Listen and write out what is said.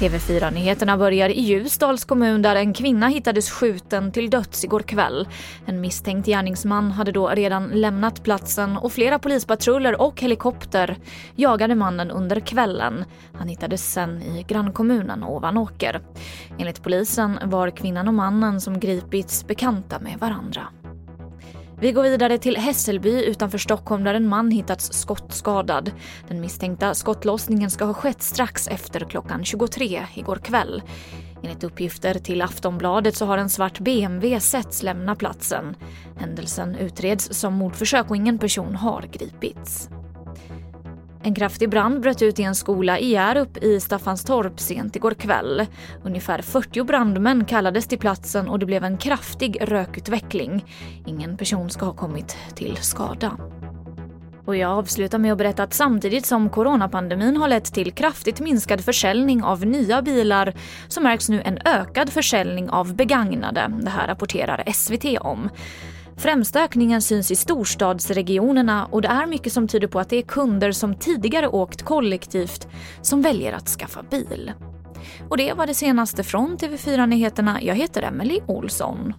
TV4-nyheterna börjar i Ljusdals kommun där en kvinna hittades skjuten till döds igår kväll. En misstänkt gärningsman hade då redan lämnat platsen och flera polispatruller och helikopter jagade mannen under kvällen. Han hittades sen i grannkommunen Ovanåker. Enligt polisen var kvinnan och mannen som gripits bekanta med varandra. Vi går vidare till Hässelby utanför Stockholm där en man hittats skottskadad. Den misstänkta skottlossningen ska ha skett strax efter klockan 23 igår kväll. Enligt uppgifter till Aftonbladet så har en svart BMW setts lämna platsen. Händelsen utreds som mordförsök och ingen person har gripits. En kraftig brand bröt ut i en skola i Hjärup i Staffanstorp sent igår kväll. Ungefär 40 brandmän kallades till platsen och det blev en kraftig rökutveckling. Ingen person ska ha kommit till skada. Och jag avslutar med att berätta att samtidigt som coronapandemin har lett till kraftigt minskad försäljning av nya bilar så märks nu en ökad försäljning av begagnade. Det här rapporterar SVT om. Främsta ökningen syns i storstadsregionerna och det är mycket som tyder på att det är kunder som tidigare åkt kollektivt som väljer att skaffa bil. Och det var det senaste från TV4 Nyheterna. Jag heter Emily Olsson.